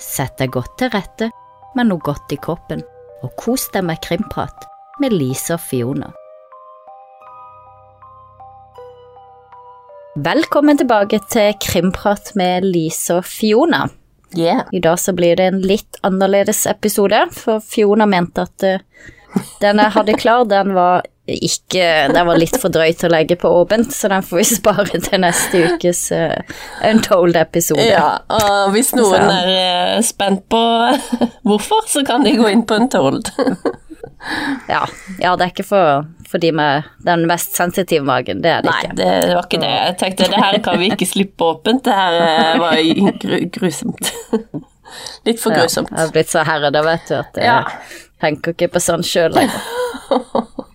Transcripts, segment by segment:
Sett deg godt til rette med noe godt i kroppen, og kos deg med krimprat med Lise og Fiona. Velkommen tilbake til Krimprat med Lise og Fiona. Yeah. I dag så blir det en litt annerledes episode, for Fiona mente at eh, den jeg hadde klar, den var ikke Det var litt for drøyt å legge på åpent, så den får vi spare til neste ukes uh, Untold-episode. Ja, og hvis noen Så- er eh, spent på hvorfor, så kan de gå inn på Untold. Ja, ja, det er ikke for, for de med den mest sensitive magen, det er det Nei, ikke. Nei, det var ikke det. Jeg tenkte det her kan vi ikke slippe åpent. Det her eh, var gru, grusomt. Litt for Ja, grusomt. jeg har blitt så herre, da vet du, at jeg Ja. tenker ikke på sånn sjøl lenger.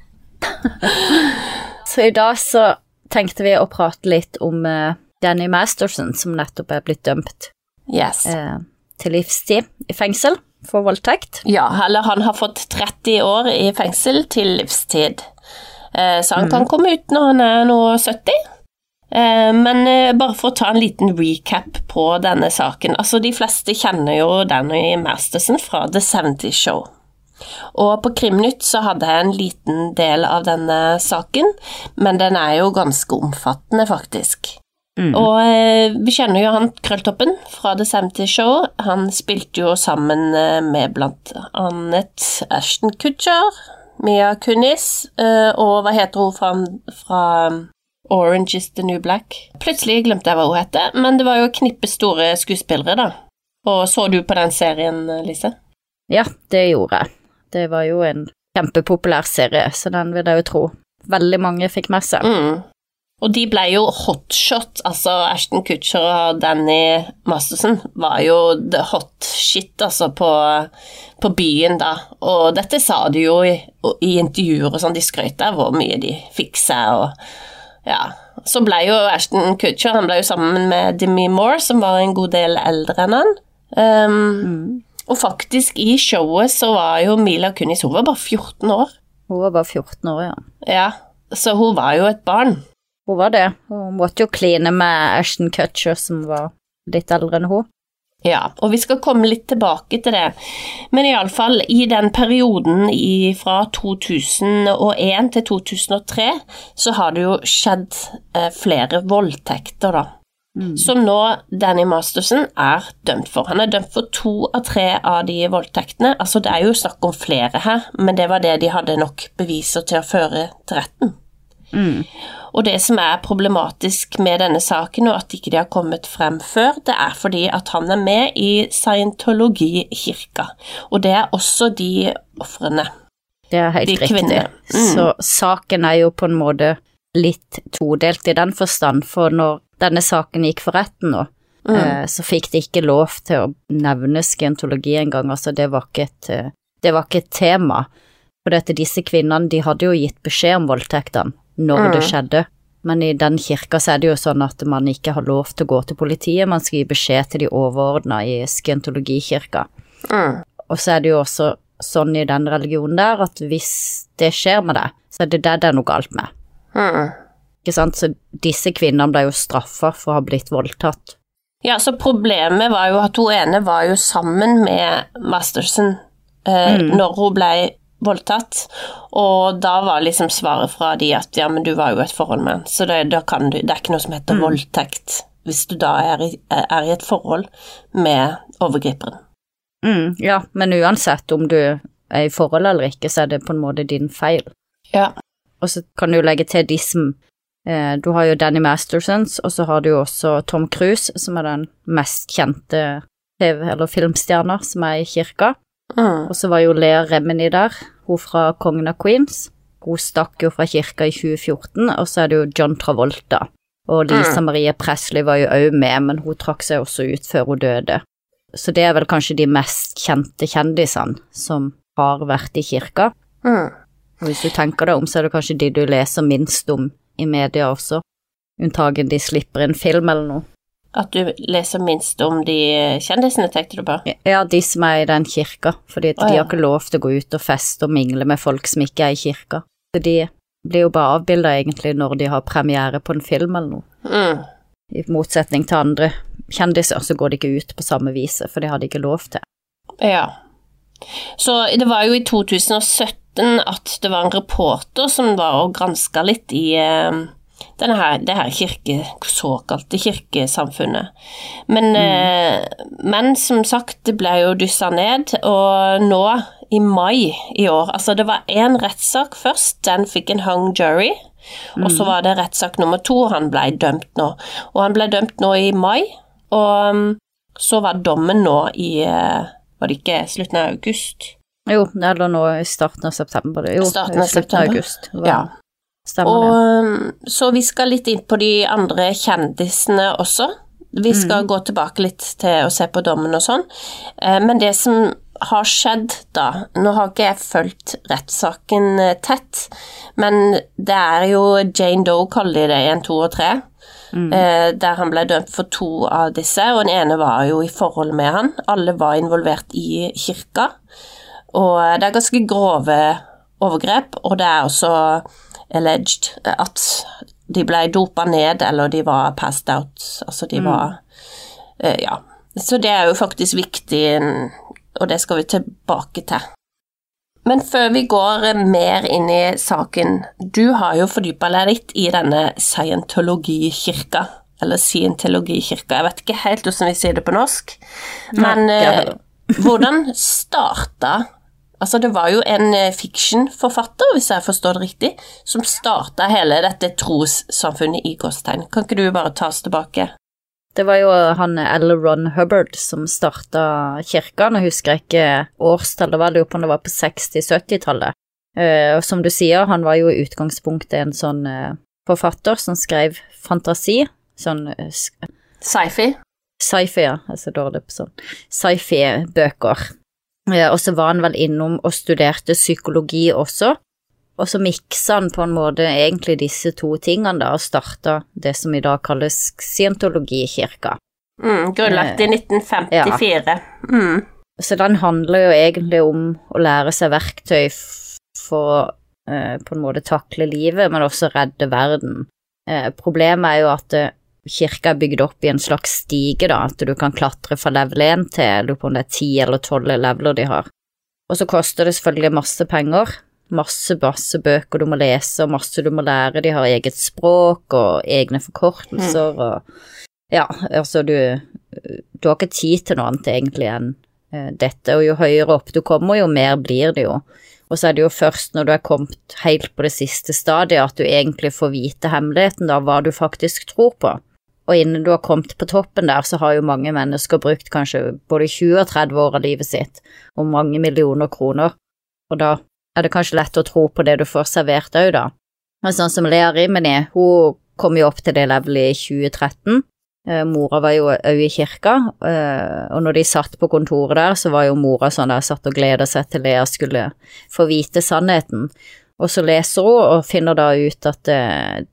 så i dag så tenkte vi å prate litt om uh, Danny Masterson, som nettopp er blitt dømt Yes. uh, til livstid i fengsel for voldtekt. Ja, eller han har fått 30 år i fengsel til livstid. Uh, Så han kan komme ut når han er nå 70. Eh, Men bare for å ta en liten recap på denne saken. Altså, de fleste kjenner jo Danny Masterson fra The 70 Show. Og på Krimnytt så hadde jeg en liten del av denne saken, men den er jo ganske omfattende, faktisk. Og eh, vi kjenner jo han Krølltoppen fra The 70 Show. Han spilte jo sammen eh, med blant annet Ashton Kutcher, Mia Kunis, eh, og hva heter hun fra, fra Orange is the New Black? Plutselig glemte jeg hva hun heter, men det var jo knippe store skuespillere, da. Og så du på den serien, Lise? Ja, det gjorde jeg. Det var jo en kjempepopulær serie, så den vil jeg jo tro veldig mange fikk med seg. Mm. Og de ble jo hotshot, altså Ashton Kutcher og Danny Masterson var jo the hot shit, altså, på, på byen da. Og dette sa de jo i, i intervjuer og sånn, de skrøt av hvor mye de fikk seg og ja. Så ble jo Ashton Kutcher, han ble jo sammen med Demi Moore, som var en god del eldre enn han. Um, Og faktisk, i showet så var jo Mila Kunis, hun var bare 14 år. Hun var bare 14 år, ja. Ja, så hun var jo et barn. Hun var det. Hun måtte jo kline med Ashton Kutcher, som var litt eldre enn hun. Ja, og vi skal komme litt tilbake til det. Men iallfall, i den perioden i, fra 2001 til 2003, så har det jo skjedd eh, flere voldtekter, da. Som nå Danny Masterson er dømt for. Han er dømt for to av tre av de voldtektene. Altså, det er jo snakk om flere her, men det var det de hadde nok beviser til å føre til retten. Og det som er problematisk med denne saken, og at ikke de har kommet frem før, det er fordi at han er med i scientologikirka, og det er også de ofrene. Det er helt De riktig. Mm. Så saken er jo på en måte litt todelt i den forstand, for når denne saken gikk for retten nå, Mm. eh, så fikk de ikke lov til å nevne skientologi engang, altså det var ikke et, eh, det var ikke et tema. For dette, disse kvinnene, de hadde jo gitt beskjed om voldtektene når det Mm. skjedde, men i den kirka så er det jo sånn at man ikke har lov til å gå til politiet, man skal gi beskjed til de overordna i skientologikirka. Mm. Og så er det jo også sånn i den religionen der at hvis det skjer med deg, så er det det det er noe galt med. Mm. Ikke sant? Så disse kvinnene ble jo straffa for å ha blitt voldtatt. Ja, så problemet var jo at hun ene var jo sammen med Masterson eh, når hun ble voldtatt, og da var liksom svaret fra de at ja, men du var jo et forhold med han, så det, du, det er ikke noe som heter voldtekt hvis du da er i, er i et forhold med overgriperen. Mm, ja, men uansett om du er i forhold eller ikke, så er det på en måte din feil. Ja. Og så kan du legge til de som Du har jo Danny Mastersons, og så har du jo også Tom Cruise, som er den mest kjente TV- eller filmstjerna som er i kirka. Mm. Og så var jo Lea Remini der, hun fra Kongen av Queens. Hun stakk jo fra kirka i 2014, og så er det jo John Travolta. Og Lisa Marie Presley var jo òg med, men hun trakk seg også ut før hun døde. Så det er vel kanskje de mest kjente kjendisene som har vært i kirka. Mm. Og hvis du tenker deg om, så er det kanskje de du leser minst om i media også. Unntagen de slipper en film eller noe. At du leser minst om de kjendisene, tenkte du på? Ja, de som er i den kirka, fordi oh, ja. de har ikke lov til å gå ut og feste og mingle med folk som ikke er i kirka. Så de blir jo bare avbilda egentlig når de har premiere på en film eller noe, Mm. i motsetning til andre kjendiser, så går de ikke ut på samme viset, for det hadde de ikke lov til. Ja. Så det var jo i 2017 at det var en reporter som var og granska litt i eh, her, det her kirke, såkalte kirkesamfunnet. Men, mm. men som sagt, det ble jo dyssa ned, og nå, i mai i år Altså, det var én rettssak først, den fikk en hung jury. Og så var det rettssak nummer to, han ble dømt nå. Og han ble dømt nå i mai, og um, så var dommen nå i eh, Var det ikke slutten av august? Jo, eller nå i starten av september. Jo, starten av september. august. Ja. Stemmer. Og, det. så vi skal litt inn på de andre kjendisene også. Vi skal gå tilbake litt til å se på dommen og sånn. Eh, Men det som har skjedd da Nå har ikke jeg fulgt rettssaken eh, tett, men det er jo Jane Doe, kaller de det, 1, 2 og 3. Mm. Der han ble dømt for to av disse, og den ene var jo i forhold med han. Alle var involvert i kirka. Og det er ganske grove overgrep, og det er også alleged at de ble dopa ned, eller de var passed out. Altså, de var eh, Ja. Så det er jo faktisk viktig, og det skal vi tilbake til. Men før vi går mer inn i saken, du har jo fordypa deg litt i denne scientologikirka, eller scientologikirka, jeg vet ikke helt hvordan vi sier det på norsk, men Nei, eh, hvordan starta Altså, det var jo en eh, fiction-forfatter, hvis jeg forstår det riktig, som starta hele dette trossamfunnet i gåstegn. Kan ikke du bare ta oss tilbake? Det var jo han L. Ron Hubbard som starta kirka, nå husker jeg ikke årstallet, var lurer på om det var på 60-70-tallet. Eh, og som du sier, han var jo i utgangspunktet en sånn eh, forfatter som skrev fantasi, sånn Sci-fi. sci-fi, ja, jeg er så dårlig på sånn, sci-fi-bøker. Eh, og så var han vel innom og studerte psykologi også, og så miksa han på en måte egentlig disse to tingene da, og starta det som i dag kalles scientologikirka. Mm, grunnlagt i 1954. Mm. Så den handler jo egentlig om å lære seg verktøy for eh, på en måte takle livet, men også redde verden. Eh, problemet er jo at eh, kirka er bygd opp i en slags stige, da, at du kan klatre fra level 1 til jeg lurer på om det er 10 eller 12 leveler de har. Og så koster det selvfølgelig masse penger, masse, masse bøker du må lese, og masse du må lære, de har eget språk og egne forkortelser og Ja, altså du Du har ikke tid til noe annet egentlig enn eh, dette, og jo høyere opp du kommer, jo mer blir det jo. Og så er det jo først når du er kommet helt på det siste stadiet at du egentlig får vite hemmeligheten, da, hva du faktisk tror på. Og innen du har kommet på toppen der, så har jo mange mennesker brukt kanskje både 20 og 30 år av livet sitt, og mange millioner kroner, og da er det kanskje lett å tro på det du får servert òg, da. Men sånn som Lea Rimini, hun kom jo opp til det levelet i 2013. Eh, mora var jo òg i kirka, eh, og når de satt på kontoret der, så var jo mora sånn der satt og gleda seg til Lea skulle få vite sannheten. Og så leser hun og finner da ut at det,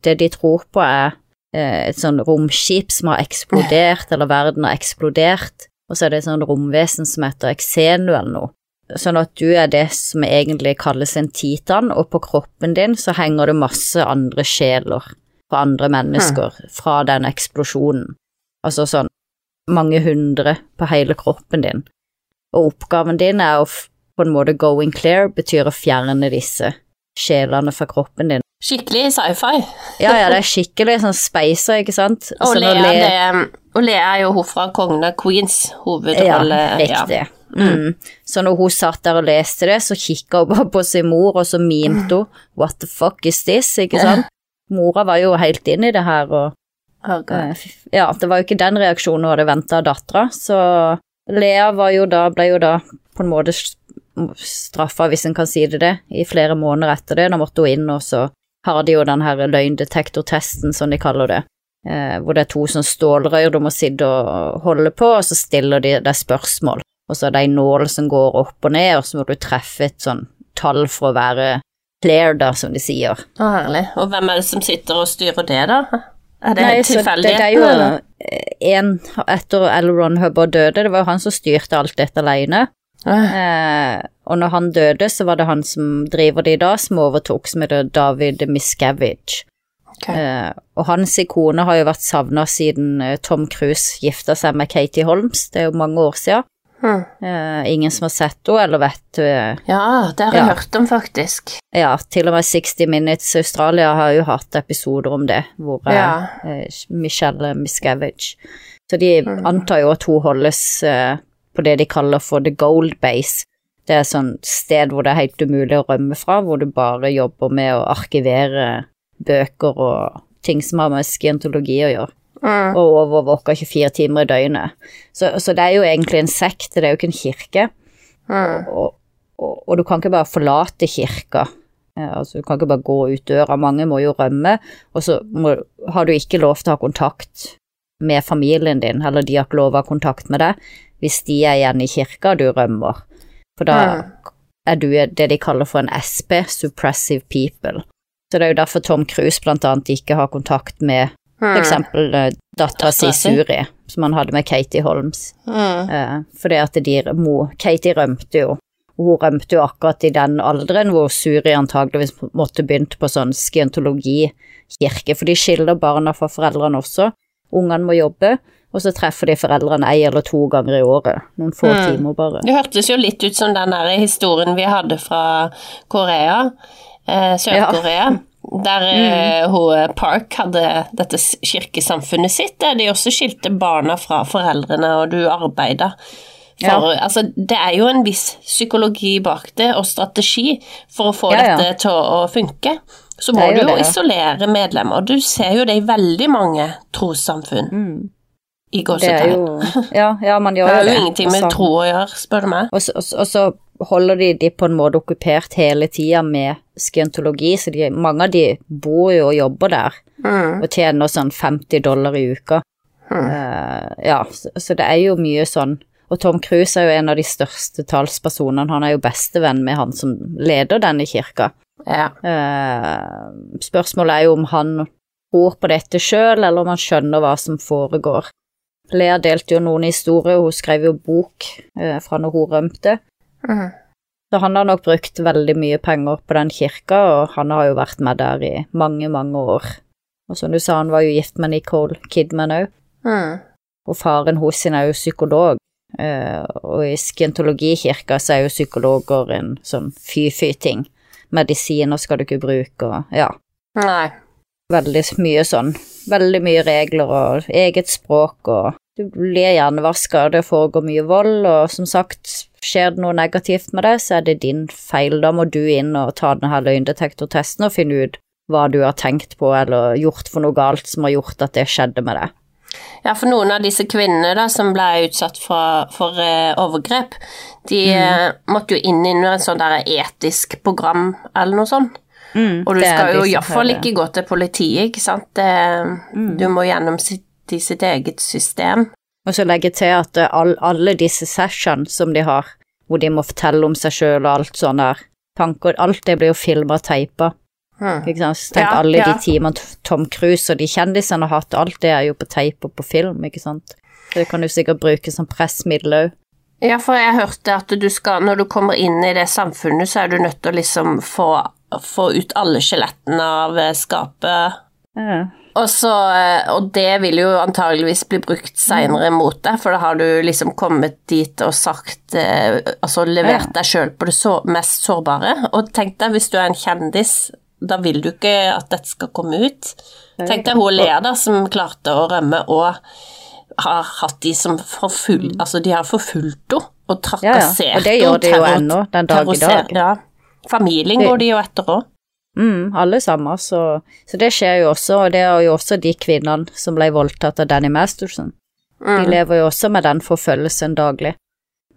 det de tror på er eh, et sånn romskip som har eksplodert, eller verden har eksplodert, og så er det et sånn romvesen som heter Exenu eller noe. Sånn at du er det som egentlig kalles en titan, og på kroppen din så henger det masse andre sjeler fra andre mennesker fra den eksplosjonen. Altså sånn mange hundre på hele kroppen din. Og oppgaven din er å på en måte going clear, betyr å fjerne disse sjelene fra kroppen din. Skikkelig sci-fi. Ja, ja, det er skikkelig sånn speiser, ikke sant? Og Lea, Le- det, og Lea er jo hun fra Kongen av Queens, hovedrolle. Ja, riktig. Mm. Så når hun satt der og leste det, så kikka hun bare på sin mor, og så mimte hun 'what the fuck is this', ikke sant? Mora var jo helt inn i det her, og Herregud. eh, ja, det var jo ikke den reaksjonen hun hadde venta av dattera, så Lea var jo da, ble jo da på en måte straffa, hvis en kan si det det, i flere måneder etter det. Da måtte hun inn, og så har de jo den her løgndetektortesten, som de kaller det. Eh, hvor det er to sånn stålrør du må sitte og holde på, og så stiller de deg spørsmål. Og så er det ei nål som går opp og ned, og så må du treffe et sånn tall for å være clear, da, som de sier. Å, herlig. Og hvem er det som sitter og styrer det, da? Er det Nei, tilfeldig? Det, det er jo en etter L. Ron Hubbard døde, det var jo han som styrte alt dette alene. Eh, Eh, og når han døde, så var det han som driver det i dag, som overtok, som heter David Miscavige. Okay. Eh, og hans ikone har jo vært savna siden eh, Tom Cruise gifta seg med Katie Holmes, det er jo mange år siden. Hmm. Uh, ingen som har sett henne, eller vet uh, Ja, det har jeg Ja. hørt om, faktisk. Ja, til og med 60 Minutes Australia har jo hatt episoder om det, hvor Ja. eh, Michelle Miscavige Så de hmm. antar jo at hun holdes på det de kaller for the gold base. Det er et sånt sted hvor det er helt umulig å rømme fra, hvor du bare jobber med å arkivere bøker og ting som har med skientologi å gjøre. Mm. Og overvåker 24 timer i døgnet. Så, så det er jo egentlig en sekt, det er jo ikke en kirke. Mm. Og, og, og du kan ikke bare forlate kirka. Altså, du kan ikke bare gå ut døra. Mange må jo rømme, og så må, har du ikke lov til å ha kontakt med familien din, eller de har ikke lov å ha kontakt med deg hvis de er igjen i kirka og du rømmer. For da er du det de kaller for en SP, suppressive people. Så det er jo derfor Tom Cruise blant annet ikke har kontakt med eksempel eh, dattera si Suri, som han hadde med Katie Holmes. Mm. Eh, fordi at de, mo, Katie rømte jo, og hun rømte jo akkurat i den alderen hvor Suri antageligvis måtte begynt på sånn skientologikirke, for de skiller barna fra foreldrene også. Ungene må jobbe, og så treffer de foreldrene ei eller to ganger i året. Noen få Mm. timer bare. Det hørtes jo litt ut som den der historien vi hadde fra Korea, eh, Sør-Korea. Der mm. hun Park hadde dette kirkesamfunnet sitt, der de også skilte barna fra foreldrene, og du arbeida for Altså, det er jo en viss psykologi bak det, og strategi, for å få Ja, ja. dette til å funke. Så må er du jo jo det. isolere medlemmer, og du ser jo det i veldig mange trossamfunn, Mm. Det er gåsetegn. jo Ja, ja man gjør Det har jo jo det. ingenting med tro å gjøre, spør du meg. Og så, og og så holder de de på en måte okkupert hele tida med skientologi, så de, mange av de bor jo og jobber der, Mm. og tjener sånn 50 dollar i uka. Eh, ja, så, så det er jo mye sånn. Og Tom Cruise er jo en av de største talspersonene, han er jo bestevenn med han som leder denne kirka. Ja. Uh, spørsmålet er jo om han tror på dette sjøl, eller om han skjønner hva som foregår. Lea delte jo noen historier, hun skrev jo bok eh, fra når hun rømte. Mm. Så han har nok brukt veldig mye penger på den kirka, og han har jo vært med der i mange, mange år. Og som du sa, han var jo gift med Nicole Kidman òg, Mm. og faren hos sin er jo psykolog. Eh, og i skientologikirka så er jo psykologer en sånn fy-fy-ting. Medisiner skal du ikke bruke, og ja, Nei. veldig mye sånn. Veldig mye regler og eget språk, og du blir hjernevaska, det foregår mye vold, og som sagt, skjer det noe negativt med det, så er det din feil. Da må du inn og ta denne løgndetektortesten og finne ut hva du har tenkt på eller gjort for noe galt som har gjort at det skjedde med deg. Ja, for noen av disse kvinnene da, som ble utsatt for, for uh, overgrep, de eh, måtte jo inn i noe sånt der etisk program eller noe sånt. Og du skal jo iallfall ikke gå til politiet, ikke sant. Det, Du må gjennom sitt, sitt eget system. Og så legge til at eh, all, alle disse session som de har, hvor de må fortelle om seg sjøl og alt sånn der, tanker, alt det blir jo filma og teipa. Mm. Ikke sant? Så tenk Ja, alle ja. de timene Tom Cruise og de kjendisene har hatt, alt det er jo på teip og på film, ikke sant. Så det kan du sikkert bruke som pressmiddel òg. Ja, for jeg hørte at du skal, når du kommer inn i det samfunnet, så er du nødt til å liksom få, få ut alle skjelettene av eh, skapet. Ja. Og, så, eh, og det vil jo antageligvis bli brukt seinere mot deg, for da har du liksom kommet dit og sagt eh, Altså levert deg sjøl på det så, mest sårbare. Og tenk deg, hvis du er en kjendis, da vil du ikke at dette skal komme ut. Tenk deg hun Lea, da, som klarte å rømme og har hatt de som forful... Altså, de har forfulgt henne og Mm. Ja, ja, og det gjør de jo ennå, den dag i dag. Ja. Familien går de jo etter òg. Mm, alle sammen, så, så det skjer jo også, og det er jo også de kvinnene som ble voldtatt av Danny Masterson. De lever jo også med den forfølgelsen daglig.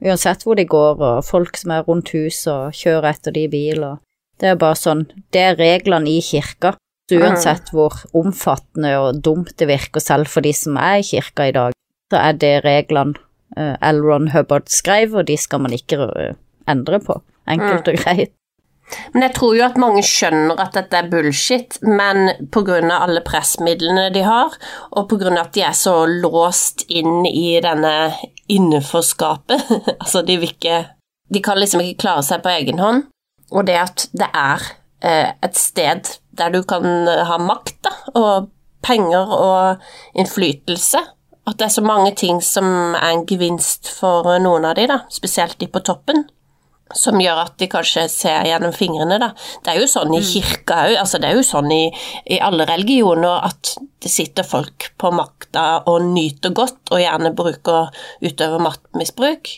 Uansett hvor de går, og folk som er rundt huset og kjører etter de i bil, og det er bare sånn, det er reglene i kirka. Så uansett hvor omfattende og dumt det virker selv for de som er i kirka i dag, så er det reglene uh, L. Ron Hubbard skrev, og de skal man ikke eh, endre på. Enkelt og greit. Men jeg tror jo at mange skjønner at dette er bullshit, men av alle pressmidlene de har, og av at de er så låst inn i denne innenforskapet, altså de vil ikke De kan liksom ikke klare seg på egen hånd, og det at det er eh, et sted der du kan ha makt, da, og penger og innflytelse. At det er så mange ting som er en gevinst for noen av de, da, spesielt de på toppen som gjør at de kanskje ser gjennom fingrene, da. Det er jo sånn i kirka òg, altså det er jo sånn i, i, alle religioner at det sitter folk på makta og nyter godt, og gjerne bruker utøver maktmisbruk.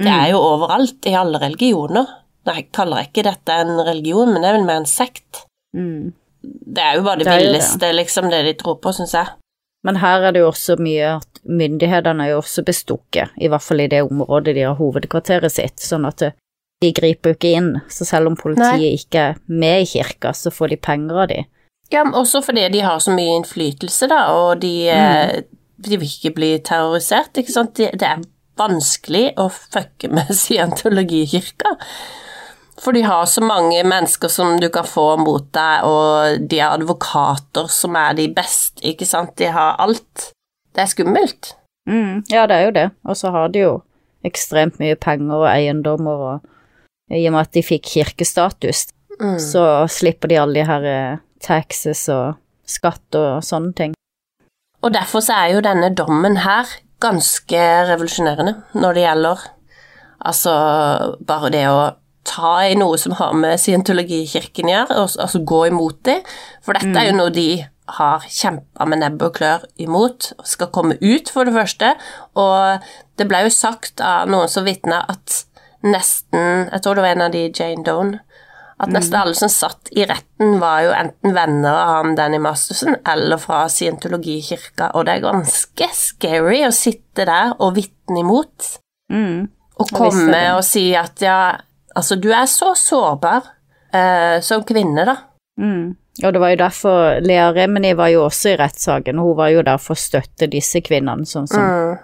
Det er jo overalt, i alle religioner. Nei, jeg kaller ikke dette en religion, men det er vel mer en sekt. Mm. Det er jo bare det, Det villeste, det. liksom, det de tror på, syns jeg. Men her er det jo også mye at myndighetene er jo også bestukket, i hvert fall i det området de har hovedkvarteret sitt, sånn at de griper jo ikke inn. Så selv om politiet Nei. ikke er med i kirka, så får de penger av de. Ja, men også fordi de har så mye innflytelse, da, og de, mm. de vil ikke bli terrorisert, ikke sant. Det, det er vanskelig å fucke med scientologikirka. For de har så mange mennesker som du kan få mot deg, og de har advokater som er de beste, ikke sant. De har alt. Det er skummelt. Mm, ja, det er jo det. Og så har de jo ekstremt mye penger og eiendommer, og i og med at de fikk kirkestatus, Mm. så slipper de alle de her eh, taxes og skatt og sånne ting. Og derfor så er jo denne dommen her ganske revolusjonerende når det gjelder altså bare det å ta i noe som har med scientologikirken å gjøre, altså gå imot det. For dette er jo noe de har kjempa med nebb og klør imot, skal komme ut, for det første. Og det ble jo sagt av noen som vitna at nesten Jeg tror det var en av de Jane Doan. at nesten alle som satt i retten, var jo enten venner av han Danny Masterson eller fra scientologikirka, og det er ganske scary å sitte der og vitne imot. Mm. Og komme og si at ja, altså du er så sårbar eh, som kvinne, da. Mm. Og det var jo derfor Lea Remini var jo også i rettssaken, hun var jo der for å støtte disse kvinnene, sånn som Mm.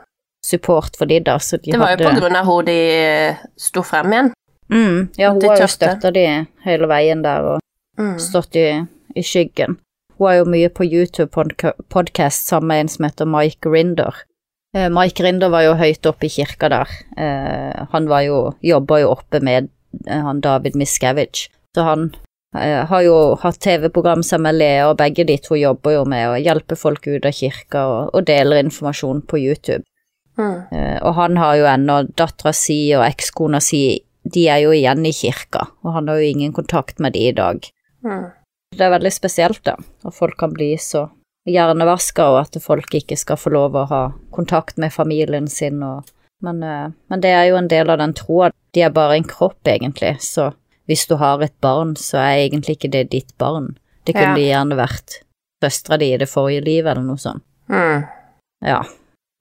Support for de da, så de Det var jo på grunn av hun de eh, sto frem igjen. mm, Ja, hun har jo støtta de hele veien der og Mm. stått i, i skyggen. Hun er jo mye på YouTube-podkast sammen med en som heter Mike Rinder. Eh, Mike Rinder var jo høyt oppe i kirka der. Eh, han var jo, jobba jo oppe med eh, han David Miscavige, så han eh, har jo hatt TV-program sammen med Lea, og begge de to jobber jo med å hjelpe folk ut av kirka og, og deler informasjon på YouTube. Mm. Eh, og han har jo ennå dattera si og ekskona si, de er jo igjen i kirka, og han har jo ingen kontakt med de i dag. Mm. Det er veldig spesielt, da, at folk kan bli så hjernevaska, og at folk ikke skal få lov å ha kontakt med familien sin og men, eh, men det er jo en del av den troa. De er bare en kropp, egentlig, så hvis du har et barn, så er egentlig ikke det ditt barn. Det kunne gjerne vært søstera di i det forrige livet, eller noe sånt. Mm. Ja.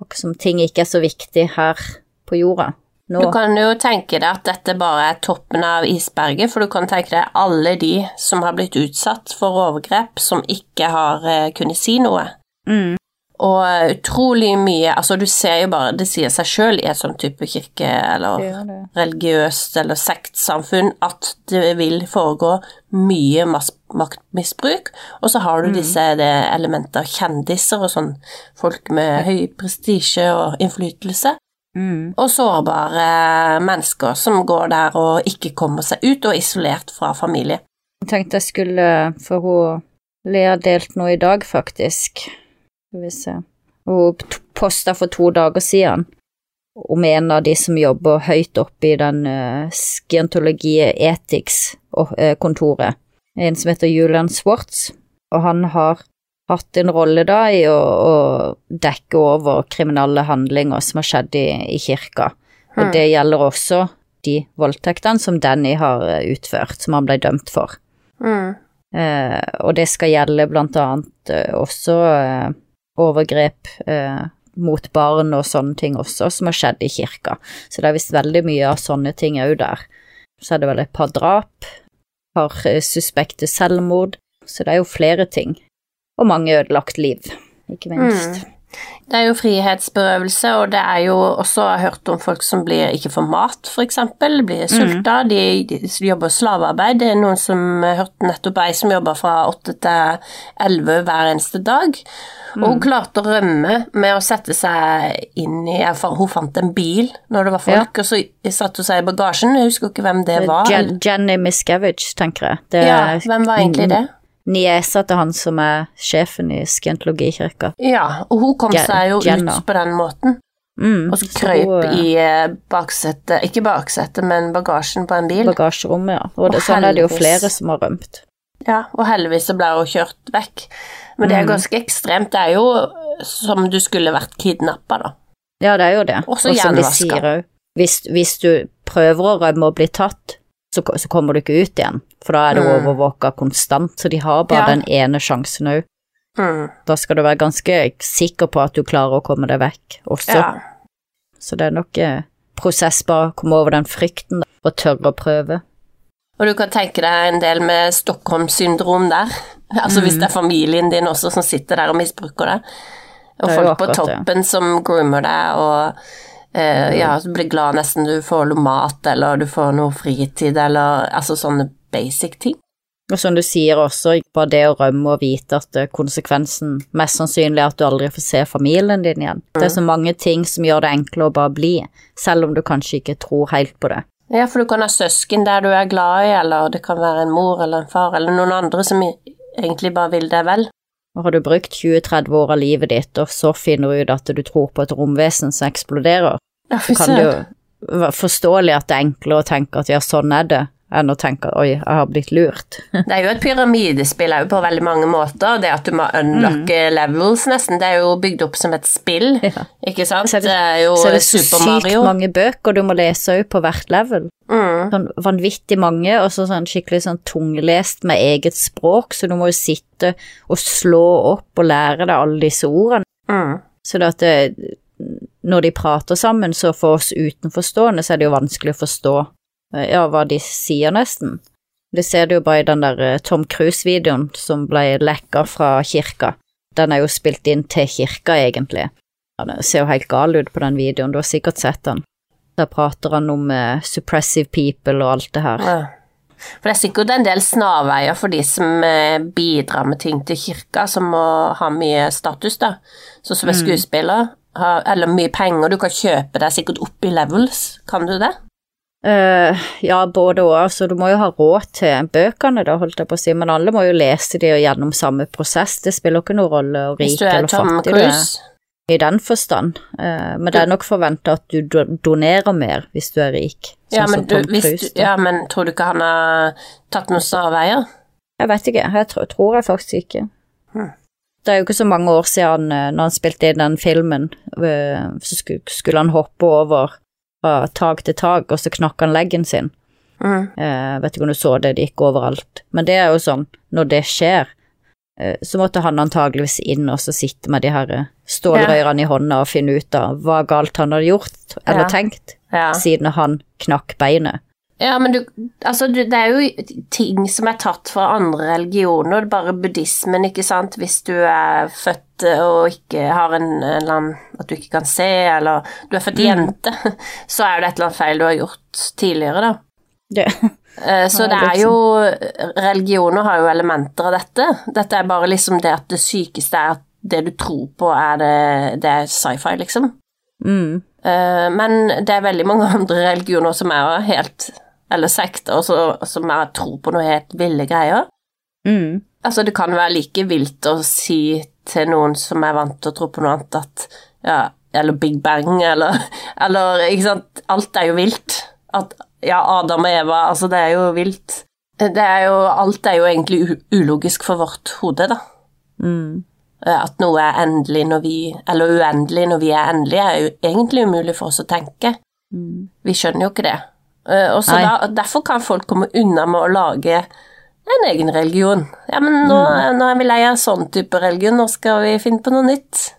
Og som ting ikke er så viktig her på jorda. Nå. Du kan jo tenke deg at dette bare er toppen av isberget, for du kan tenke deg alle de som har blitt utsatt for overgrep, som ikke har eh, kunnet si noe. Mm. Og utrolig mye Altså, du ser jo bare Det sier seg sjøl i et sånn type kirke- eller det. religiøst eller sektsamfunn at det vil foregå mye maktmisbruk, og så har du disse det elementet av kjendiser og sånn folk med høy prestisje og innflytelse, Mm. og sårbare mennesker som går der og ikke kommer seg ut og er isolert fra familie. Jeg tenkte jeg skulle, for hun Lea delt noe i dag, faktisk. Skal vi se. Hun posta for to dager siden om en av de som jobber høyt oppe i den uh, skientologi-etics-kontoret. En som heter Julian Swartz, og han har hatt en rolle da i å, å dekke over kriminelle handlinger som har skjedd i, i kirka. Og Mm. det gjelder også de voldtektene som Danny har eh, utført, som han ble dømt for. Mm. Uh, og det skal gjelde blant annet uh, også eh, overgrep eh, mot barn og sånne ting også, som har skjedd i kirka. Så det er visst veldig mye av sånne ting òg der. Så er det vel et par drap, et par eh, suspekte selvmord, så det er jo flere ting. Og mange ødelagt liv, ikke minst. Det er jo frihetsberøvelse, og det er jo også jeg har hørt om folk som blir, ikke får mat, f.eks. Blir sulta. Mm. De, de, de, jobber slavearbeid. Det er noen som hørte nettopp ei som jobber fra åtte til elleve hver eneste dag. Og hun mm. klarte å rømme med å sette seg inn i Hun fant en bil når det var folk, ja. og så satte hun seg i bagasjen. Jeg husker ikke hvem det var. Jenny Miscavige, tenker jeg. Det, ja, hvem var egentlig det? Niesa til han som er sjefen i Skientologikirka. Ja, og hun kom seg jo Jenna. ut på den måten. Mm, og så krøyp så, i eh, baksetet, ikke baksetet, men bagasjen på en bil. Bagasjerommet, ja. Og, det, og sånn er det jo flere som har rømt. Ja, og heldigvis så ble hun kjørt vekk. Men det er mm. ganske ekstremt. Det er jo som du skulle vært kidnappa, da. Ja, det er jo det. Og så hjernevaska. Hvis, hvis du prøver å rømme og bli tatt, så, så, kommer du ikke ut igjen, for da er du mm. overvåka konstant, så de har bare ja. den ene sjansen òg. Mm. Da skal du være ganske sikker på at du klarer å komme deg vekk også. Ja. Så det er nok eh, prosess bare å komme over den frykten da, og tørre å prøve. Og du kan tenke deg en del med Stockholm-syndrom der. Altså mm. hvis det er familien din også som sitter der og misbruker det. Og det folk på toppen ja. som groomer deg og ja, du blir glad nesten du får noe mat, eller du får noe fritid, eller altså sånne basic ting. Og som du sier også, bare det å rømme og vite at eh, konsekvensen mest sannsynlig er at du aldri får se familien din igjen. Mm. Det er så mange ting som gjør det enklere å bare bli, selv om du kanskje ikke tror helt på det. Ja, for du kan ha søsken der du er glad i, eller det kan være en mor eller en far, eller noen andre som egentlig bare vil deg vel. Og har du brukt 20-30 år av livet ditt, og så finner du ut at du tror på et romvesen som eksploderer, ja, så kan det jo være forståelig at det er enklere å tenke at ja, sånn er det, enn å tenke oi, jeg har blitt lurt. det er jo et pyramidespill på veldig mange måter. Det at du må unlocke mm. levels, nesten. Det er jo bygd opp som et spill, ja. ikke sant? Så er det, det er jo så er det så sykt mange bøker du må lese òg på hvert level. Mm. Sånn vanvittig mange, og så sånn skikkelig sånn tunglest med eget språk, så du må jo sitte og slå opp og lære deg alle disse ordene. Mm. Så det at det, når de prater sammen, så for oss utenforstående så er det jo vanskelig å forstå eh, ja, hva de sier, nesten. Det ser du jo bare i den der eh, Tom Cruise-videoen som ble lekka fra kirka. Den er jo spilt inn til kirka, egentlig. Det ser jo helt gal ut på den videoen, du har sikkert sett den. Der prater han om eh, suppressive people og alt det her. Ja. For det er sikkert en del snarveier for de som bidrar med ting til kirka, som må ha mye status, da. Sånn som er mm. skuespiller eller mye penger, du kan kjøpe deg sikkert opp i levels, kan du det? Uh, ja, både og. Altså, du må jo ha råd til bøkene, da, holdt jeg på å si, men alle må jo lese de gjennom samme prosess. Det spiller ikke noen rolle å rik eller fattig du er. I den forstand. Uh, men det er nok forventa at du donerer mer hvis du er rik. Sånn ja, men, du, Cruise, ja, men tror du ikke han har tatt noen snarveier? Jeg vet ikke. Jeg tror, tror jeg faktisk ikke. Hmm. Det er jo ikke så mange år siden eh, når han spilte inn den filmen, så skulle han hoppe over fra tak til tak, og så knakk han leggen sin. Mm. Eh, vet ikke om du så det, det gikk overalt. Men det er jo sånn, når det skjer, eh, så måtte han antageligvis inn og så sitte med de her eh, stålrørene ja. i hånda og finne ut av hva galt han hadde gjort eller ja. tenkt, ja. siden han knakk beinet. Ja, men du, altså, det er jo ting som er tatt fra andre religioner, det er bare buddhismen, ikke sant, hvis du er født og ikke har en, en eller annen At du ikke kan se, eller du er født mm. jente, så er det et eller annet feil du har gjort tidligere, da. Det. Eh, så det er jo Religioner har jo elementer av dette. Dette er bare liksom det at det sykeste er at det du tror på, er det, det er sci-fi, liksom. Mm. Eh, men det er veldig mange andre religioner som er helt eller sekter som jeg tror på noe helt ville greier. Mm. Altså, det kan være like vilt å si til noen som er vant til å tro på noe annet, at ja, eller Big Bang, eller, eller Ikke sant, alt er jo vilt. At ja, Adam og Eva, altså, det er jo vilt. Det er jo Alt er jo egentlig ulogisk for vårt hode, da. Mm. Eh, at noe er endelig når vi Eller uendelig når vi er endelige, er jo egentlig umulig for oss å tenke. Mm. Vi skjønner jo ikke det. Eh, og så da, Derfor kan folk komme unna med å lage en egen religion. Ja, men nå, mm. nå er vi lei av sånn type religion, nå skal vi finne på noe nytt.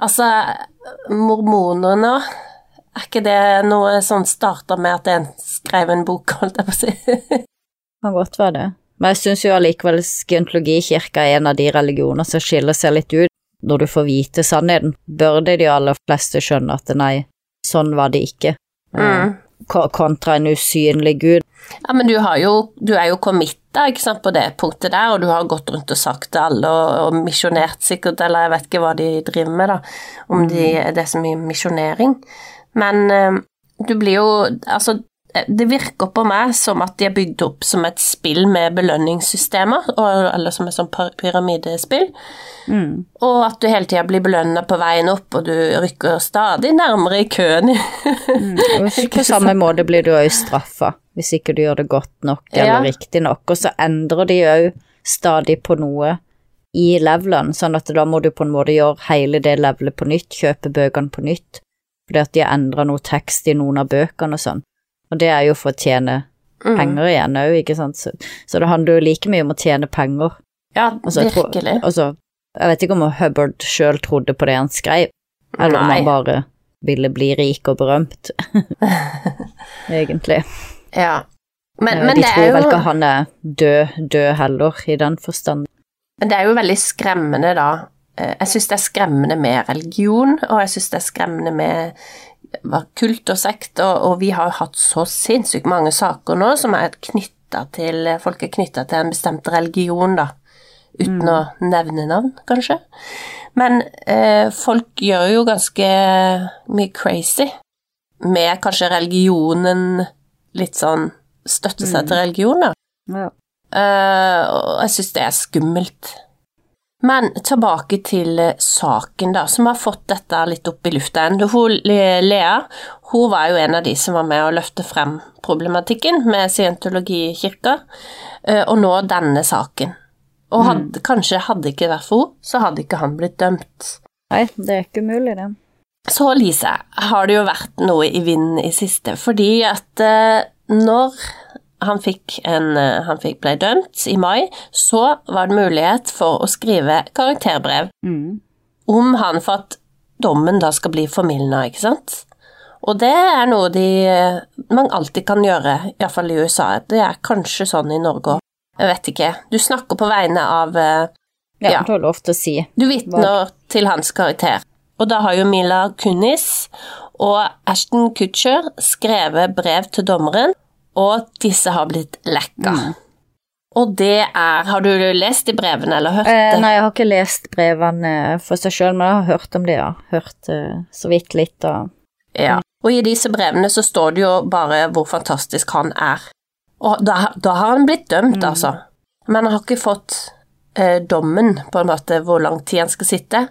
Altså, mormonerne Er ikke det noe sånn starta med at en skrev en bok, holdt jeg på å si? kan godt være det. Men jeg syns jo allikevel scientologikirka er en av de religioner som skiller seg litt ut. når du får vite sannheten, burde de aller fleste skjønne at nei, sånn var det ikke. Mm. Ko- Kontra en usynlig gud. Ja, men du, har jo, du er jo committa på det punktet der, og du har gått rundt og sagt til alle, og, og misjonert sikkert, eller jeg vet ikke hva de driver med, da, om de, det er så mye misjonering. Men eh, du blir jo Altså, det virker på meg som at de er bygd opp som et spill med belønningssystemer, eller som et sånt pyramidespill, Mm. og at du hele tida blir belønna på veien opp, og du rykker stadig nærmere i køen. mm. på samme måte blir du òg straffa hvis ikke du gjør det godt nok eller Ja. riktig nok, og så endrer de òg stadig på noe i levelen, sånn at da må du på en måte gjøre hele det levelet på nytt, kjøpe bøkene på nytt, fordi at de har endra noe tekst i noen av bøkene og sånn, og det er jo for å tjene Mm. penger igjen òg, ikke sant, så, så det handler jo like mye om å tjene penger. Ja, Altså, jeg tror- virkelig. Altså, jeg vet ikke om Hubbard sjøl trodde på det han skrev, eller om han bare ville bli rik og berømt, egentlig. Ja. Men, Eh, men, De det tror er vel ikke han er død, død heller, i den forstand. men det er jo veldig skremmende, da. Eh, Jeg syns det er skremmende med religion, og jeg syns det er skremmende med hva, kult og sekt, og, og vi har jo hatt så sinnssykt mange saker nå som er knytta til Folk er knytta til en bestemt religion, da. Uten å nevne navn, kanskje. Men eh, folk gjør jo ganske mye crazy med kanskje religionen litt sånn Støtte seg til religion, da. Ja. Uh, og jeg syns det er skummelt. Men tilbake til eh, saken, da, som har fått dette litt opp i lufta igjen. Lea hun var jo en av de som var med å løfte frem problematikken med scientologikirka, eh, og nå denne saken. Og hadde, kanskje hadde ikke vært for henne, så hadde ikke han blitt dømt. Nei, det er ikke mulig, det. Så, Lise, har det jo vært noe i vinden i siste, fordi at eh, når han fikk, en, eh, han fikk ble dømt i mai, så var det mulighet for å skrive karakterbrev Mm. om han for at dommen da skal bli formildna, ikke sant? Og det er noe de, eh, man alltid kan gjøre, iallfall i USA. Det er kanskje sånn i Norge òg. Jeg vet ikke. Du snakker på vegne av eh, Ja, Ja. du har lov til å si. du vitner til hans karakter. Og da har jo Mila Kunis og Ashton Kutcher skrevet brev til dommeren, og disse har blitt lekka. Mm. Og det er Har du lest de brevene, eller hørt Eh, det? nei, jeg har ikke lest brevene for seg sjøl, men jeg har hørt om det, ja. Hørt uh, så vidt litt og Ja. Og i disse brevene så står det jo bare hvor fantastisk han er. Og da, da har han blitt dømt, altså. Men han har ikke fått eh, dommen, på en måte, hvor lang tid han skal sitte.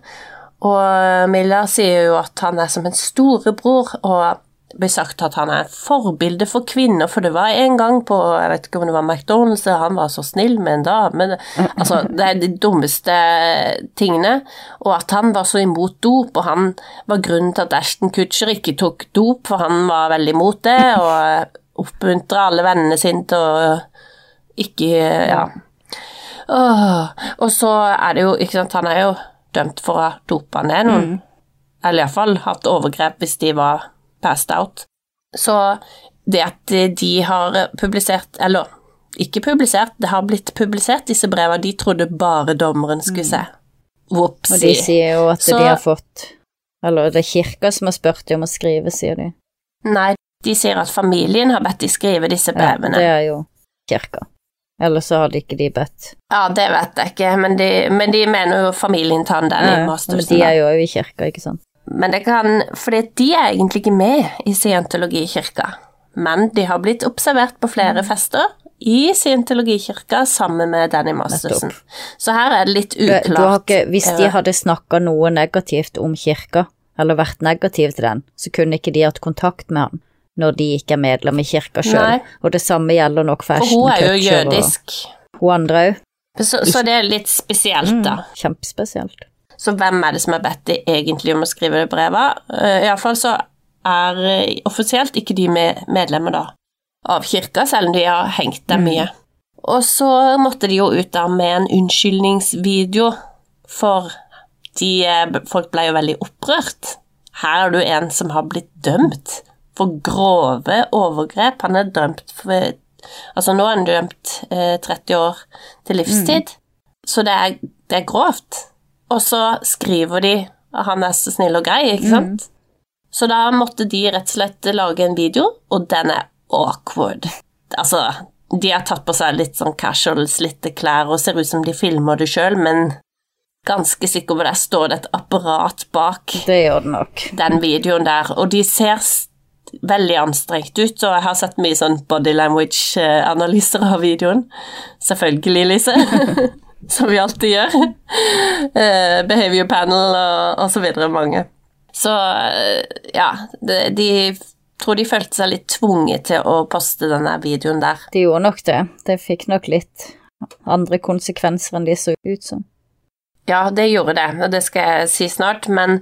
Og Milla sier jo at han er som en storebror, og det blir sagt at han er forbilde for kvinner, for det var en gang på jeg vet ikke om det var McDonald's, han var så snill med en dame Altså, det er de dummeste tingene. Og at han var så imot dop, og han var grunnen til at Ashton Kutcher ikke tok dop, for han var veldig imot det, og oppmuntra alle vennene sine til å ikke Ja. Åh, og så er det jo, ikke sant, han er jo dømt for å ha dopa ned noen, eller iallfall hatt overgrep hvis de var passed out. Så det at de har publisert, eller ikke publisert, det har blitt publisert, disse brevene, de trodde bare dommeren skulle se. Og de sier jo at Så- de har fått Eller det er kirka som har spurt dem om å skrive, sier de. Nei, de sier at familien har bedt de skrive disse brevene. Ja, det er jo kirka. Ellers så hadde ikke de bedt. Ja, det vet jeg ikke, men de, men de mener jo familien tar den Danny Ja, men de er jo òg i kirka, ikke sant. Men det kan Fordi de er egentlig ikke med i scientologikirka. Men de har blitt observert på Mm. flere fester i scientologikirka sammen med Danny Mastersen. Så her er det litt Du, du har uklart. ikke, hvis de eh, hadde snakka noe negativt om kirka, eller vært negativ til den, så kunne ikke de hatt kontakt med han når de ikke er medlem i kirka sjøl. Og det samme gjelder nok for For hun er jo jødisk. og hun andre òg. Så, så det er litt spesielt, da. Kjempespesielt. Så hvem er det som har bedt de egentlig om å skrive det brevet? Uh, Iallfall så er eh, offisielt ikke de med medlemmer da av kirka, selv om de har hengt dem mye. Og så måtte de jo ut da med en unnskyldningsvideo, for de, eh, folk ble jo veldig opprørt. Her er du en som har blitt dømt for grove overgrep. Han er dømt for Altså, nå er han dømt eh, 30 år til livstid, så det er, det er grovt. Og så skriver de at han er så snill og grei, ikke sant? Så da måtte de rett og slett lage en video, og den er awkward. Altså, de har tatt på seg litt sånn casual, slitte klær og ser ut som de filmer det sjøl, men ganske sikker på det står det et apparat bak Det gjør det nok. den videoen der, og de ser veldig anstrengt ut, og jeg har sett mye sånn body language-analyser av videoen. Selvfølgelig, Lise. Som vi alltid gjør. Eh, behavior panel og, og så videre, mange. Så eh, ja, de, de tror de følte seg litt tvunget til å poste denne videoen der. De gjorde nok det. Det fikk nok litt andre konsekvenser enn de så ut som. Ja, det gjorde det, og det skal jeg si snart, men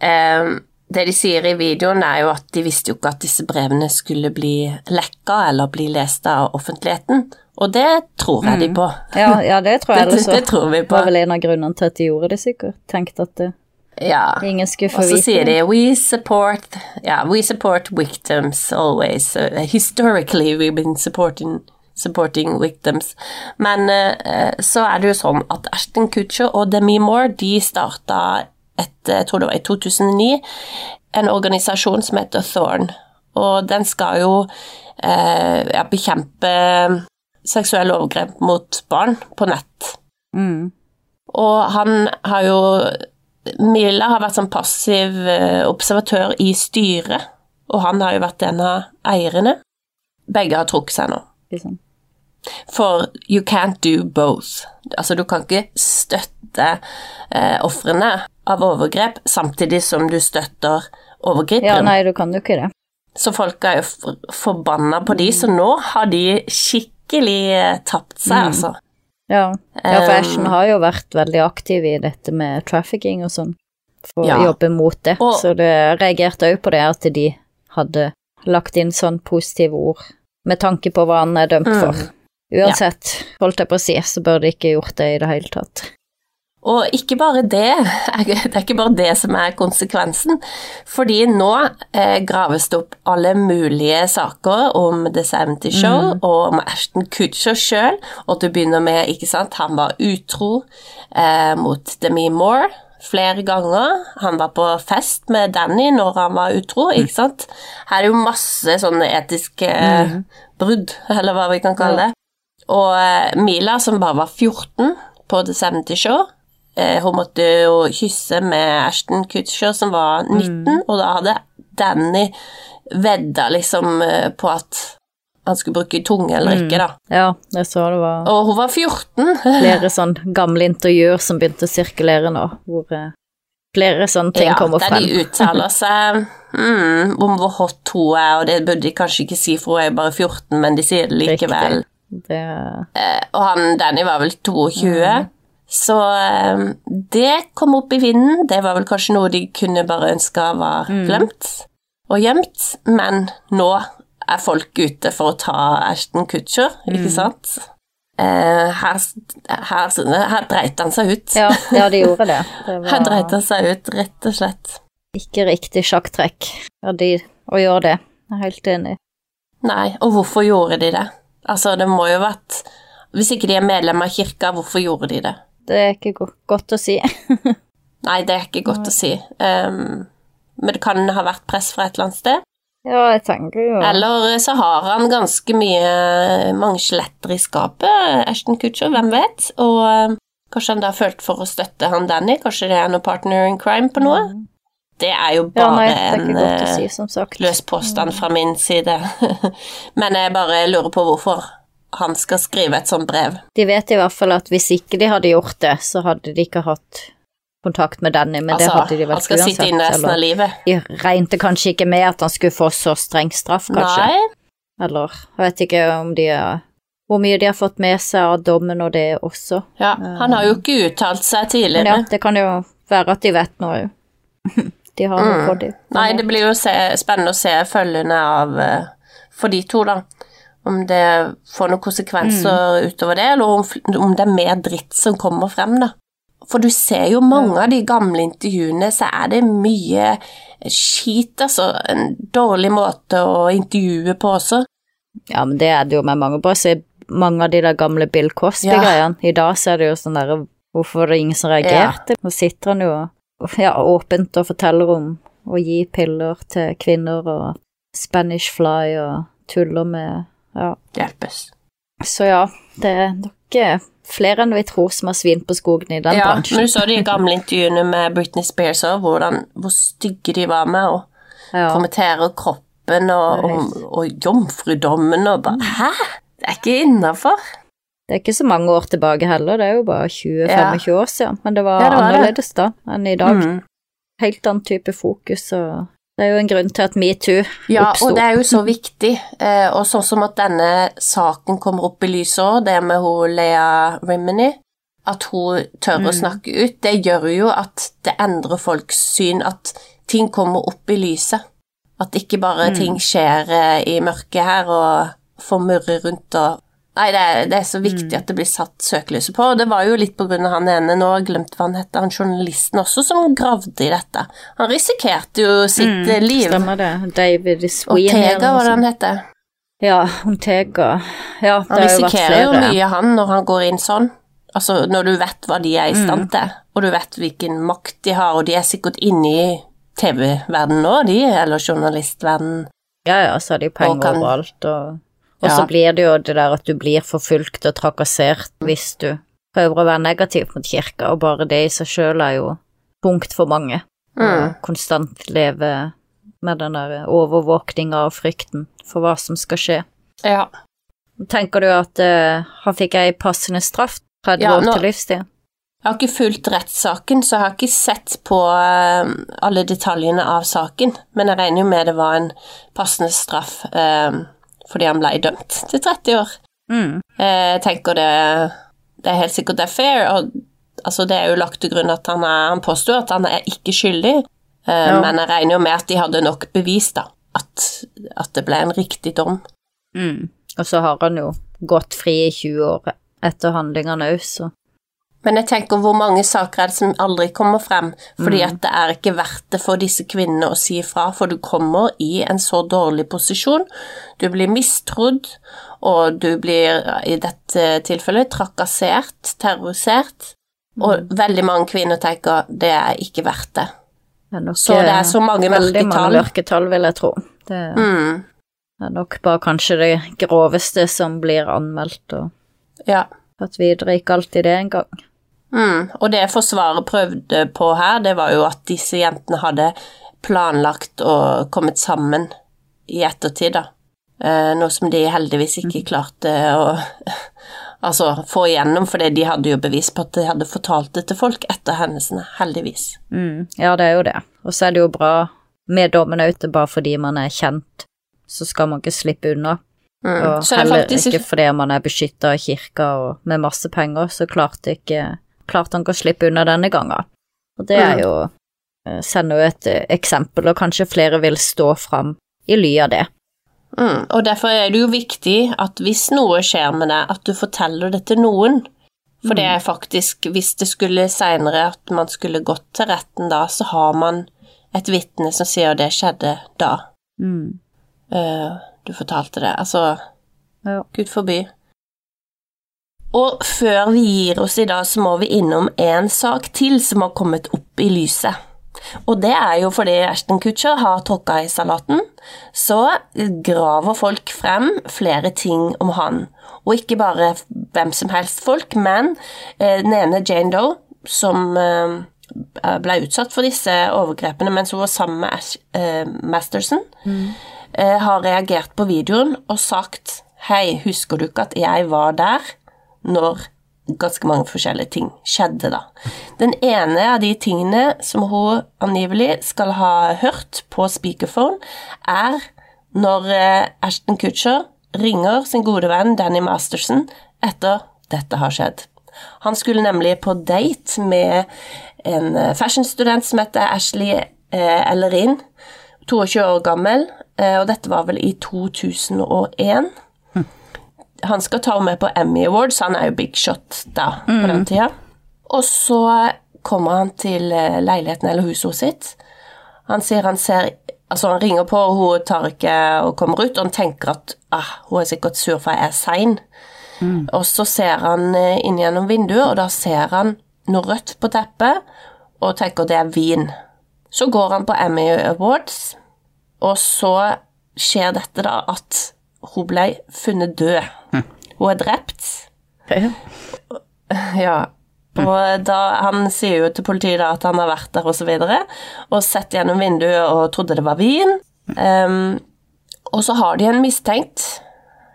eh, det de sier i videoen er jo at de visste jo ikke at disse brevene skulle bli lekka eller bli lest av offentligheten, og det tror jeg de på. Ja, ja det tror jeg Det, ellers det tror vi på. Det var vel en av grunnene til at de gjorde det, sikkert. Tenkte at det, Ja. ingen skulle få Og så sier de we support, yeah, we support victims always. Uh, historically we've been supporting, supporting victims. Men eh, så er det jo sånn at Ashton Kutcher og Demi Moore de starta et, jeg tror det var i 2009, en organisasjon som heter Thorn. Og den skal jo eh, ja, bekjempe seksuelle overgrep mot barn på nett. Mm. Og han har jo Mila har vært sånn passiv eh, observatør i styret, og han har jo vært en av eierne. Begge har trukket seg nå. Liksom. For you can't do both. Altså, du kan ikke støtte eh, ofrene av overgrep samtidig som du støtter overgriperen. Ja, nei, du kan jo ikke det. så folk er jo for, forbanna på de, så nå har de skikkelig eh, tapt seg, Mm. altså. Ja, ja for Ashen har jo vært veldig aktiv i dette med trafficking og sånn, for Ja. å jobbe mot det. Og- Så det reagerte òg på det at de hadde lagt inn sånn positive ord med tanke på hva han er dømt Mm. for. Uansett, holdt jeg på å si, så bør de ikke gjort det i det hele tatt. Og ikke bare det, det er ikke bare det som er konsekvensen. Fordi nå eh, graves det opp alle mulige saker om The 70 Show og om Ashton Kutcher sjøl, og det begynner med, ikke sant, han var utro eh, mot Demi Moore flere ganger. Han var på fest med Danny når han var utro, ikke sant. Her er jo masse sånne etiske eh, brudd, eller hva vi kan kalle det. Og eh, Mila, som bare var 14 på The 70 Show, hun måtte jo kysse med Ashton Kutcher, som var 19, og da hadde Danny vedda liksom eh, på at han skulle bruke tunge eller ikke, da. Ja, jeg så det var Og hun var 14. flere sånn gamle intervjuer som begynte å sirkulere nå, hvor eh, flere sånne ting ja, kommer der de uttaler seg mm, om hvor hot hun er, og det burde de kanskje ikke si, for hun er bare 14, men de sier det likevel. Det, Eh, og han Danny var vel 22. Så eh, det kom opp i vinden. Det var vel kanskje noe de kunne bare ønska var glemt og gjemt, men nå er folk ute for å ta Ashton Kutcher, ikke sant? Eh, her, her, her dreit han seg ut. ja, ja, de gjorde det. Det Her dreit han seg ut, rett og slett. ikke riktig sjakktrekk av de å gjøre det. Jeg er helt enig. Nei, og hvorfor gjorde de det? Altså, det må jo vært Hvis ikke de er medlem av kirka, hvorfor gjorde de det? Det er ikke go godt å si. Nei, det er ikke godt å si. Um, men det kan ha vært press fra et eller annet sted. Ja, jeg tenker jo Eller så har han ganske mye mange skjeletter i skapet, Ashton Kutcher, hvem vet? Og um, kanskje han da følte for å støtte han Danny, kanskje det er noe partner in crime på noe? Det er jo Ja, bare nei, er en eh, si, løs påstand fra min side. men jeg bare lurer på hvorfor han skal skrive et sånt brev. De vet i hvert fall at hvis ikke de hadde gjort det, så hadde de ikke hatt kontakt med Danny, men det Altså, hadde de vel han skal uansett. sitte inne resten av livet. De regnet kanskje ikke med at han skulle få så streng straff, kanskje. Nei, Eller jeg vet ikke om de er, Hvor mye de har fått med seg av dommen og det også. ja, han har jo ikke uttalt seg Men tidligere. ja, det kan jo være at de vet noe, jo. De har noe på dem. Mm. Nei, det blir jo se, spennende å se følgene av eh, for de to, da. Om det får noen konsekvenser Mm. utover det, eller om, om det er mer dritt som kommer frem, da. For du ser jo mange av de gamle intervjuene, så er det mye skit, altså. En dårlig måte å intervjue på også. Ja, men det er det jo med mange. Bare se mange av de der gamle Bill Cosby-greiene. I dag så er det jo sånn derre Hvorfor var det ingen som reagerte? Nå sitter han jo ja, åpent og forteller om å gi piller til kvinner og Spanish fly og tuller med Ja. Hjelpes. Så ja, det er nok eh, flere enn vi tror som har svin på skogen i den Ja, bransjen. men du så de gamle intervjuene med Britney Spears òg, hvor stygge de var med å Ja. kommentere kroppen og, og, og jomfrudommen og bare Hæ? Det er ikke innafor. Det er ikke så mange år tilbake heller, det er jo bare 20-25 år siden, men det var, Ja, det var det. annerledes da enn i dag. Mm. Helt annen type fokus, og det er jo en grunn til at metoo Ja, og det er jo så viktig. Eh, og sånn som at denne saken kommer opp i lyset òg, det med hun Lea Rimini, at hun tør Mm. å snakke ut, det gjør jo at det endrer folks syn, at ting kommer opp i lyset. At ikke bare Mm. ting skjer eh, i mørket her og formurrer rundt og Nei, det er, det er så viktig Mm. at det blir satt søkelyset på, og det var jo litt på grunn av han ene, nå har jeg glemt hva han het, han journalisten også, som gravde i dette. Han risikerte jo sitt mm, liv. Mm, Stemmer det. David Sweeney Ortega, hva han heter. Ja, Ontega. Ja, det Han jo risikerer jo flere. mye, han, når han går inn sånn. Altså, når du vet hva de er i Mm. stand til, og du vet hvilken makt de har, og de er sikkert inne i TV-verdenen nå, de, eller journalistverdenen. Ja, ja, så har de penger Og overalt, og og så Ja. blir det jo det der at du blir forfulgt og trakassert hvis du prøver å være negativ mot kirka, og bare det i seg sjøl er jo punkt for mange. Mm. Konstant leve med den der overvåkninga og frykten for hva som skal skje. Ja. Tenker du at uh, han fikk ei passende straff? 30 Ja, år nå- til livstid? Jeg har ikke fulgt rettssaken, så jeg har ikke sett på uh, alle detaljene av saken, men jeg regner jo med det var en passende straff eh, fordi han ble dømt til 30 år. Mm. Eh, Jeg tenker det, det er helt sikkert det er fair, og altså det er jo lagt til grunn at han, er, han påstår at han er ikke skyldig, eh, Ja. men jeg regner jo med at de hadde nok bevis, da, at, at det ble en riktig dom. Mm. Og så har han jo gått fri i 20 år etter handlingene òg, så Men jeg tenker hvor mange saker er det som aldri kommer frem, fordi at det er ikke verdt det for disse kvinnene å si ifra, for du kommer i en så dårlig posisjon, du blir mistrodd, og du blir i dette tilfellet trakassert, terrorisert, og veldig mange kvinner tenker det er ikke verdt det. det er nok Så det er så mange mørketall. veldig mange mørketall. vil jeg tro. Det Mm, er nok bare kanskje det groveste som blir anmeldt, og ja. tatt videre, ikke alltid det engang. Mm, og det forsvaret prøvde på her, det var jo at disse jentene hadde planlagt og kommet sammen i ettertid, da. Eh, noe som de heldigvis ikke klarte å altså, få igjennom, fordi de hadde jo bevis på at de hadde fortalt det til folk etter hendelsene, heldigvis. Mm. Ja, det er jo det. Og så er det jo bra med dommen ute, bare fordi man er kjent, så skal man ikke slippe unna. Mm. Og er heller faktisk ikke fordi man er beskytta av kirka og med masse penger, så klarte, ikke, klarte han ikke å slippe unna denne gangen. Og det er Mm. jo eh, Sender jo et eh, eksempel, og kanskje flere vil stå fram i ly av det. Mm, og derfor er det jo viktig at hvis noe skjer med deg, at du forteller det til noen. For det er faktisk, hvis det skulle seinere at man skulle gått til retten da, så har man et vitne som sier det skjedde da. Mm. Uh, du fortalte det. Altså, Ja. gud forby. Og før vi gir oss i dag, så må vi innom en sak til som har kommet opp i lyset. Og det er jo fordi Ashton Kutcher har tråkka i salaten, så graver folk frem flere ting om han. Og ikke bare hvem som helst folk, men eh, den ene Jane Doe, som eh, ble utsatt for disse overgrepene mens hun var sammen med Ash, eh, Masterson, eh, har reagert på videoen og sagt Hei, husker du ikke at jeg var der når ganske mange forskjellige ting skjedde, da. Den ene av de tingene som hun angivelig skal ha hørt på speakerphone, er når eh, Ashton Kutcher ringer sin gode venn Danny Masterson etter dette har skjedd. Han skulle nemlig på date med en eh, fashionstudent som heter Ashley eh, Ellerin, 22 år gammel, og dette var vel i 2001 han skal ta henne med på Emmy Awards, han er jo big shot da på den tida. Og så kommer han til eh, leiligheten eller huset sitt. Han sier han ser Altså, han ringer på, og hun tar ikke og kommer ut, og han tenker at ah, hun er sikkert sur for jeg er sein. Og så ser han eh, inn gjennom vinduet, og da ser han noe rødt på teppet og tenker det er vin. Så går han på Emmy Awards, og så skjer dette da at hun ble funnet død. Hun er drept. Ja. Ja. Og da, han sier jo til politiet da at han har vært der og så videre, og sett gjennom vinduet og trodde det var vin. Um, og så har de en mistenkt,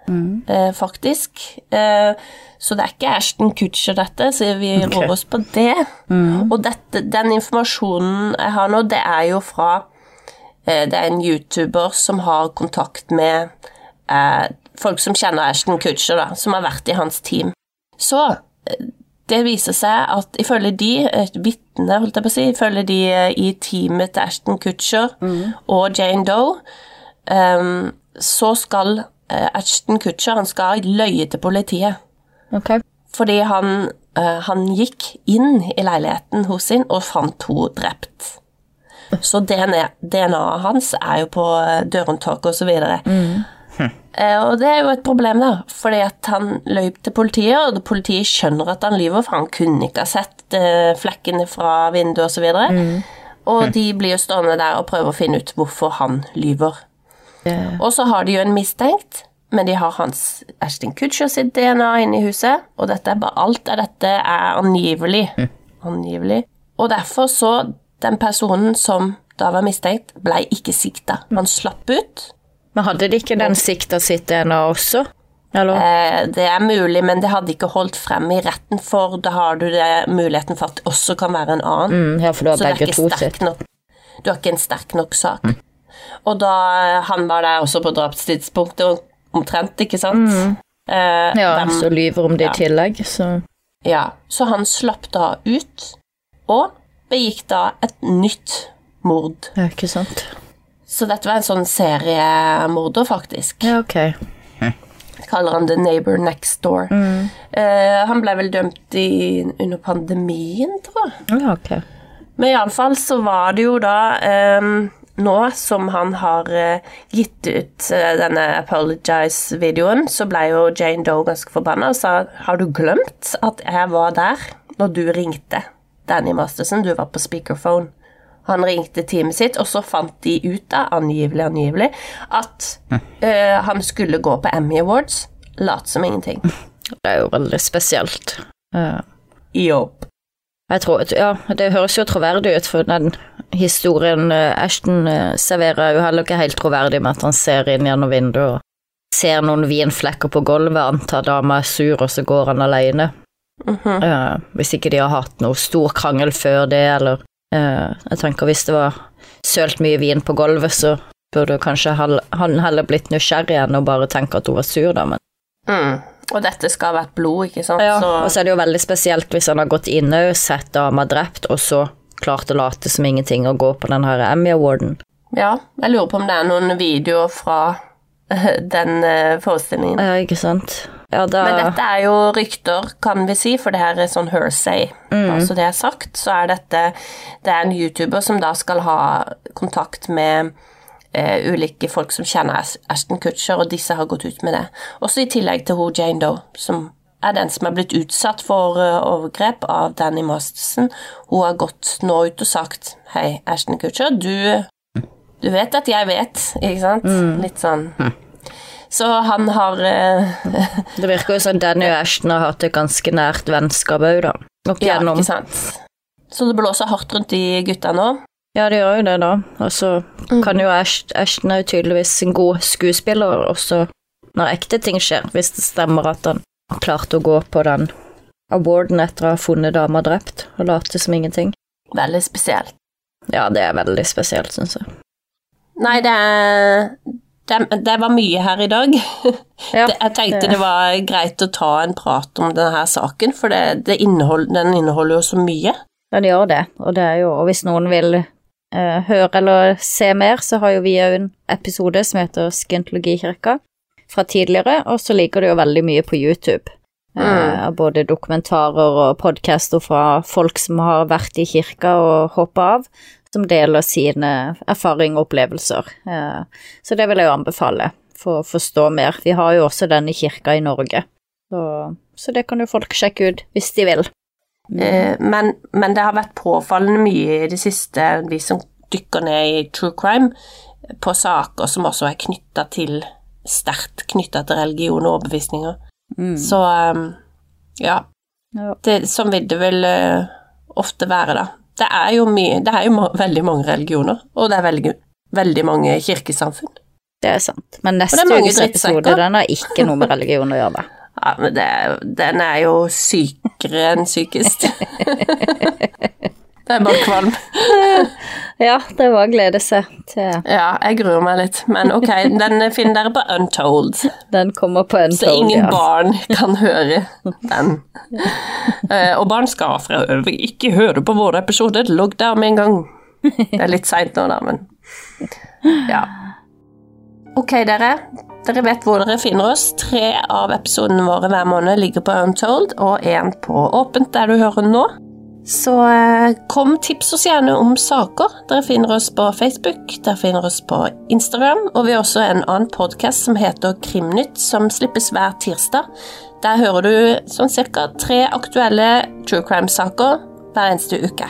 eh, faktisk. Uh, så det er ikke Ashton Kutcher dette, så vi okay. rår oss på det. Og dette, den informasjonen jeg har nå, det er jo fra uh, Det er en YouTuber som har kontakt med folk som kjenner Ashton Kutcher, da, som har vært i hans team. Så eh, det viser seg at ifølge de, et vitne, holdt jeg på å si, ifølge de eh, i teamet til Ashton Kutcher og Jane Doe, um, så skal eh, Ashton Kutcher han skal løye til politiet. Ok. Fordi han, uh, han gikk inn i leiligheten hos sin og fant henne drept. Så DNA DNA-et hans er jo på eh, dørhåndtaket videre. Eh, Og det er jo et problem, da, fordi at han løy til politiet, og politiet skjønner at han lyver, for han kunne ikke ha sett eh, flekkene fra vinduet og så videre. Og de blir jo stående der og prøve å finne ut hvorfor han lyver. Yeah. Og så har de jo en mistenkt, men de har hans Ashton Kutcher sitt DNA inne i huset, og dette er bare, alt av dette er angivelig. Angivelig. Og derfor så, den personen som da var mistenkt, ble ikke sikta. Han slapp ut. Men hadde de ikke den sikta sitt DNA også? Eller? Eh, det er mulig, men det hadde ikke holdt frem i retten, for da har du det, muligheten for at det også kan være en annen. Mm, ja, Så det er ikke to sterk nok. Du har ikke en sterk nok sak. Og da han var der også på drapstidspunktet, omtrent, ikke sant? Eh, Ja, hvem- så lyver om det Ja. i tillegg, så ja. Så han slapp da ut, og begikk da et nytt mord. Ja, ikke sant. Så dette var en sånn seriemorder, faktisk. Ja, ok. Kaller han The Neighbor Next Door. Eh, han ble vel dømt i, under pandemien, tror jeg. Ja, ok. Men iallfall så var det jo da um, Nå som han har uh, gitt ut uh, denne Apologize-videoen, så ble jo Jane Doe ganske forbanna og sa Har du glemt at jeg var der når du ringte Danny Masterson? Du var på speakerphone. Han ringte teamet sitt, og så fant de ut, da, angivelig, angivelig, at eh, han skulle gå på Emmy Awards. Lat som ingenting. Det er jo veldig spesielt. Uh, Jobb. Jeg tror, ja, det høres jo troverdig ut, for den historien eh, Ashton serverer er jo heller ikke helt troverdig med at han ser inn gjennom vinduet og ser noen vinflekker på gulvet, antar dama er sur, og så går han alene. Eh, hvis ikke de har hatt noe stor krangel før det, eller Jeg tenker hvis det var sølt mye vin på gulvet, så burde kanskje han heller blitt nysgjerrig enn å bare tenke at hun var sur, da, men Mm. Og dette skal ha vært blod, ikke sant? Ja, så og så er det jo veldig spesielt hvis han har gått inn og sett dama drept, og så klart å late som ingenting og gå på den her Emmy-awarden. Ja, jeg lurer på om det er noen videoer fra eh, den eh, forestillingen. Ja, ikke sant? Ja, da Men dette er jo rykter, kan vi si, for det her er sånn hearsay. Altså det er sagt, så er dette Det er en YouTuber som da skal ha kontakt med eh, ulike folk som kjenner Ashton Kutcher, og disse har gått ut med det. Også i tillegg til hun Jane Doe, som er den som er blitt utsatt for uh, overgrep av Danny Masterson. Hun har gått nå ut og sagt Hei, Ashton Kutcher, du Du vet at jeg vet, ikke sant? Litt sånn Så han har eh, Det virker jo som Danny og Ashton har hatt et ganske nært vennskap òg, da. Opp Ja, igjennom. ikke sant. Så det blåser hardt rundt de gutta nå. Ja, det gjør jo det, da. Og så Mm. kan jo Ash- Ashton er jo tydeligvis en god skuespiller også når ekte ting skjer, hvis det stemmer at han klarte å gå på den awarden etter å ha funnet dama drept, og late som ingenting. Veldig spesielt. Ja, det er veldig spesielt, syns jeg. Nei, det er det, det var mye her i dag. Ja, Det- Jeg tenkte det var greit å ta en prat om denne saken, for det, det innhold, den inneholder jo så mye. Ja, det gjør det, og det jo, og hvis noen vil eh, høre eller se mer, så har jo vi òg en episode som heter Skientologikirka fra tidligere, og så ligger det jo veldig mye på YouTube. Eh, av både dokumentarer og podcaster fra folk som har vært i kirka og hoppa av, som deler sine erfaringer og opplevelser. Eh, så det vil jeg jo anbefale, for å forstå mer. Vi har jo også denne kirka i Norge, så, så det kan jo folk sjekke ut hvis de vil. Eh, men, men det har vært påfallende mye i det siste, vi som dykker ned i true crime, på saker som også er knytta til Sterkt knytta til religion og overbevisninger. Så um, ja. Ja. Det, sånn vil det vel eh, ofte være, da. Det er jo mye Det er jo ma veldig mange religioner, og det er veldig, veldig mange kirkesamfunn. Det er sant. Men neste ukes episode den har ikke noe med religion å gjøre. Ja, men det, den er jo sykere enn sykest. det er bare kvalm. Ja, det var å glede seg til Ja, jeg gruer meg litt, men ok, den finner dere på Untold. den kommer på Untold, Så ingen Ja. barn kan høre den. Eh, og barn skal fra øvrig ikke høre på våre episoder, logg der med en gang. Det er litt seint nå, da, men ja. Ok, dere. Dere vet hvor dere finner oss. Tre av episodene våre hver måned ligger på Untold, og én på Åpent, der du hører nå. Så eh, kom, tips oss gjerne om saker. Dere finner oss på Facebook, dere finner oss på Instagram, og vi har også en annen podkast som heter Krimnytt, som slippes hver tirsdag. Der hører du sånn cirka tre aktuelle true crime-saker hver eneste uke.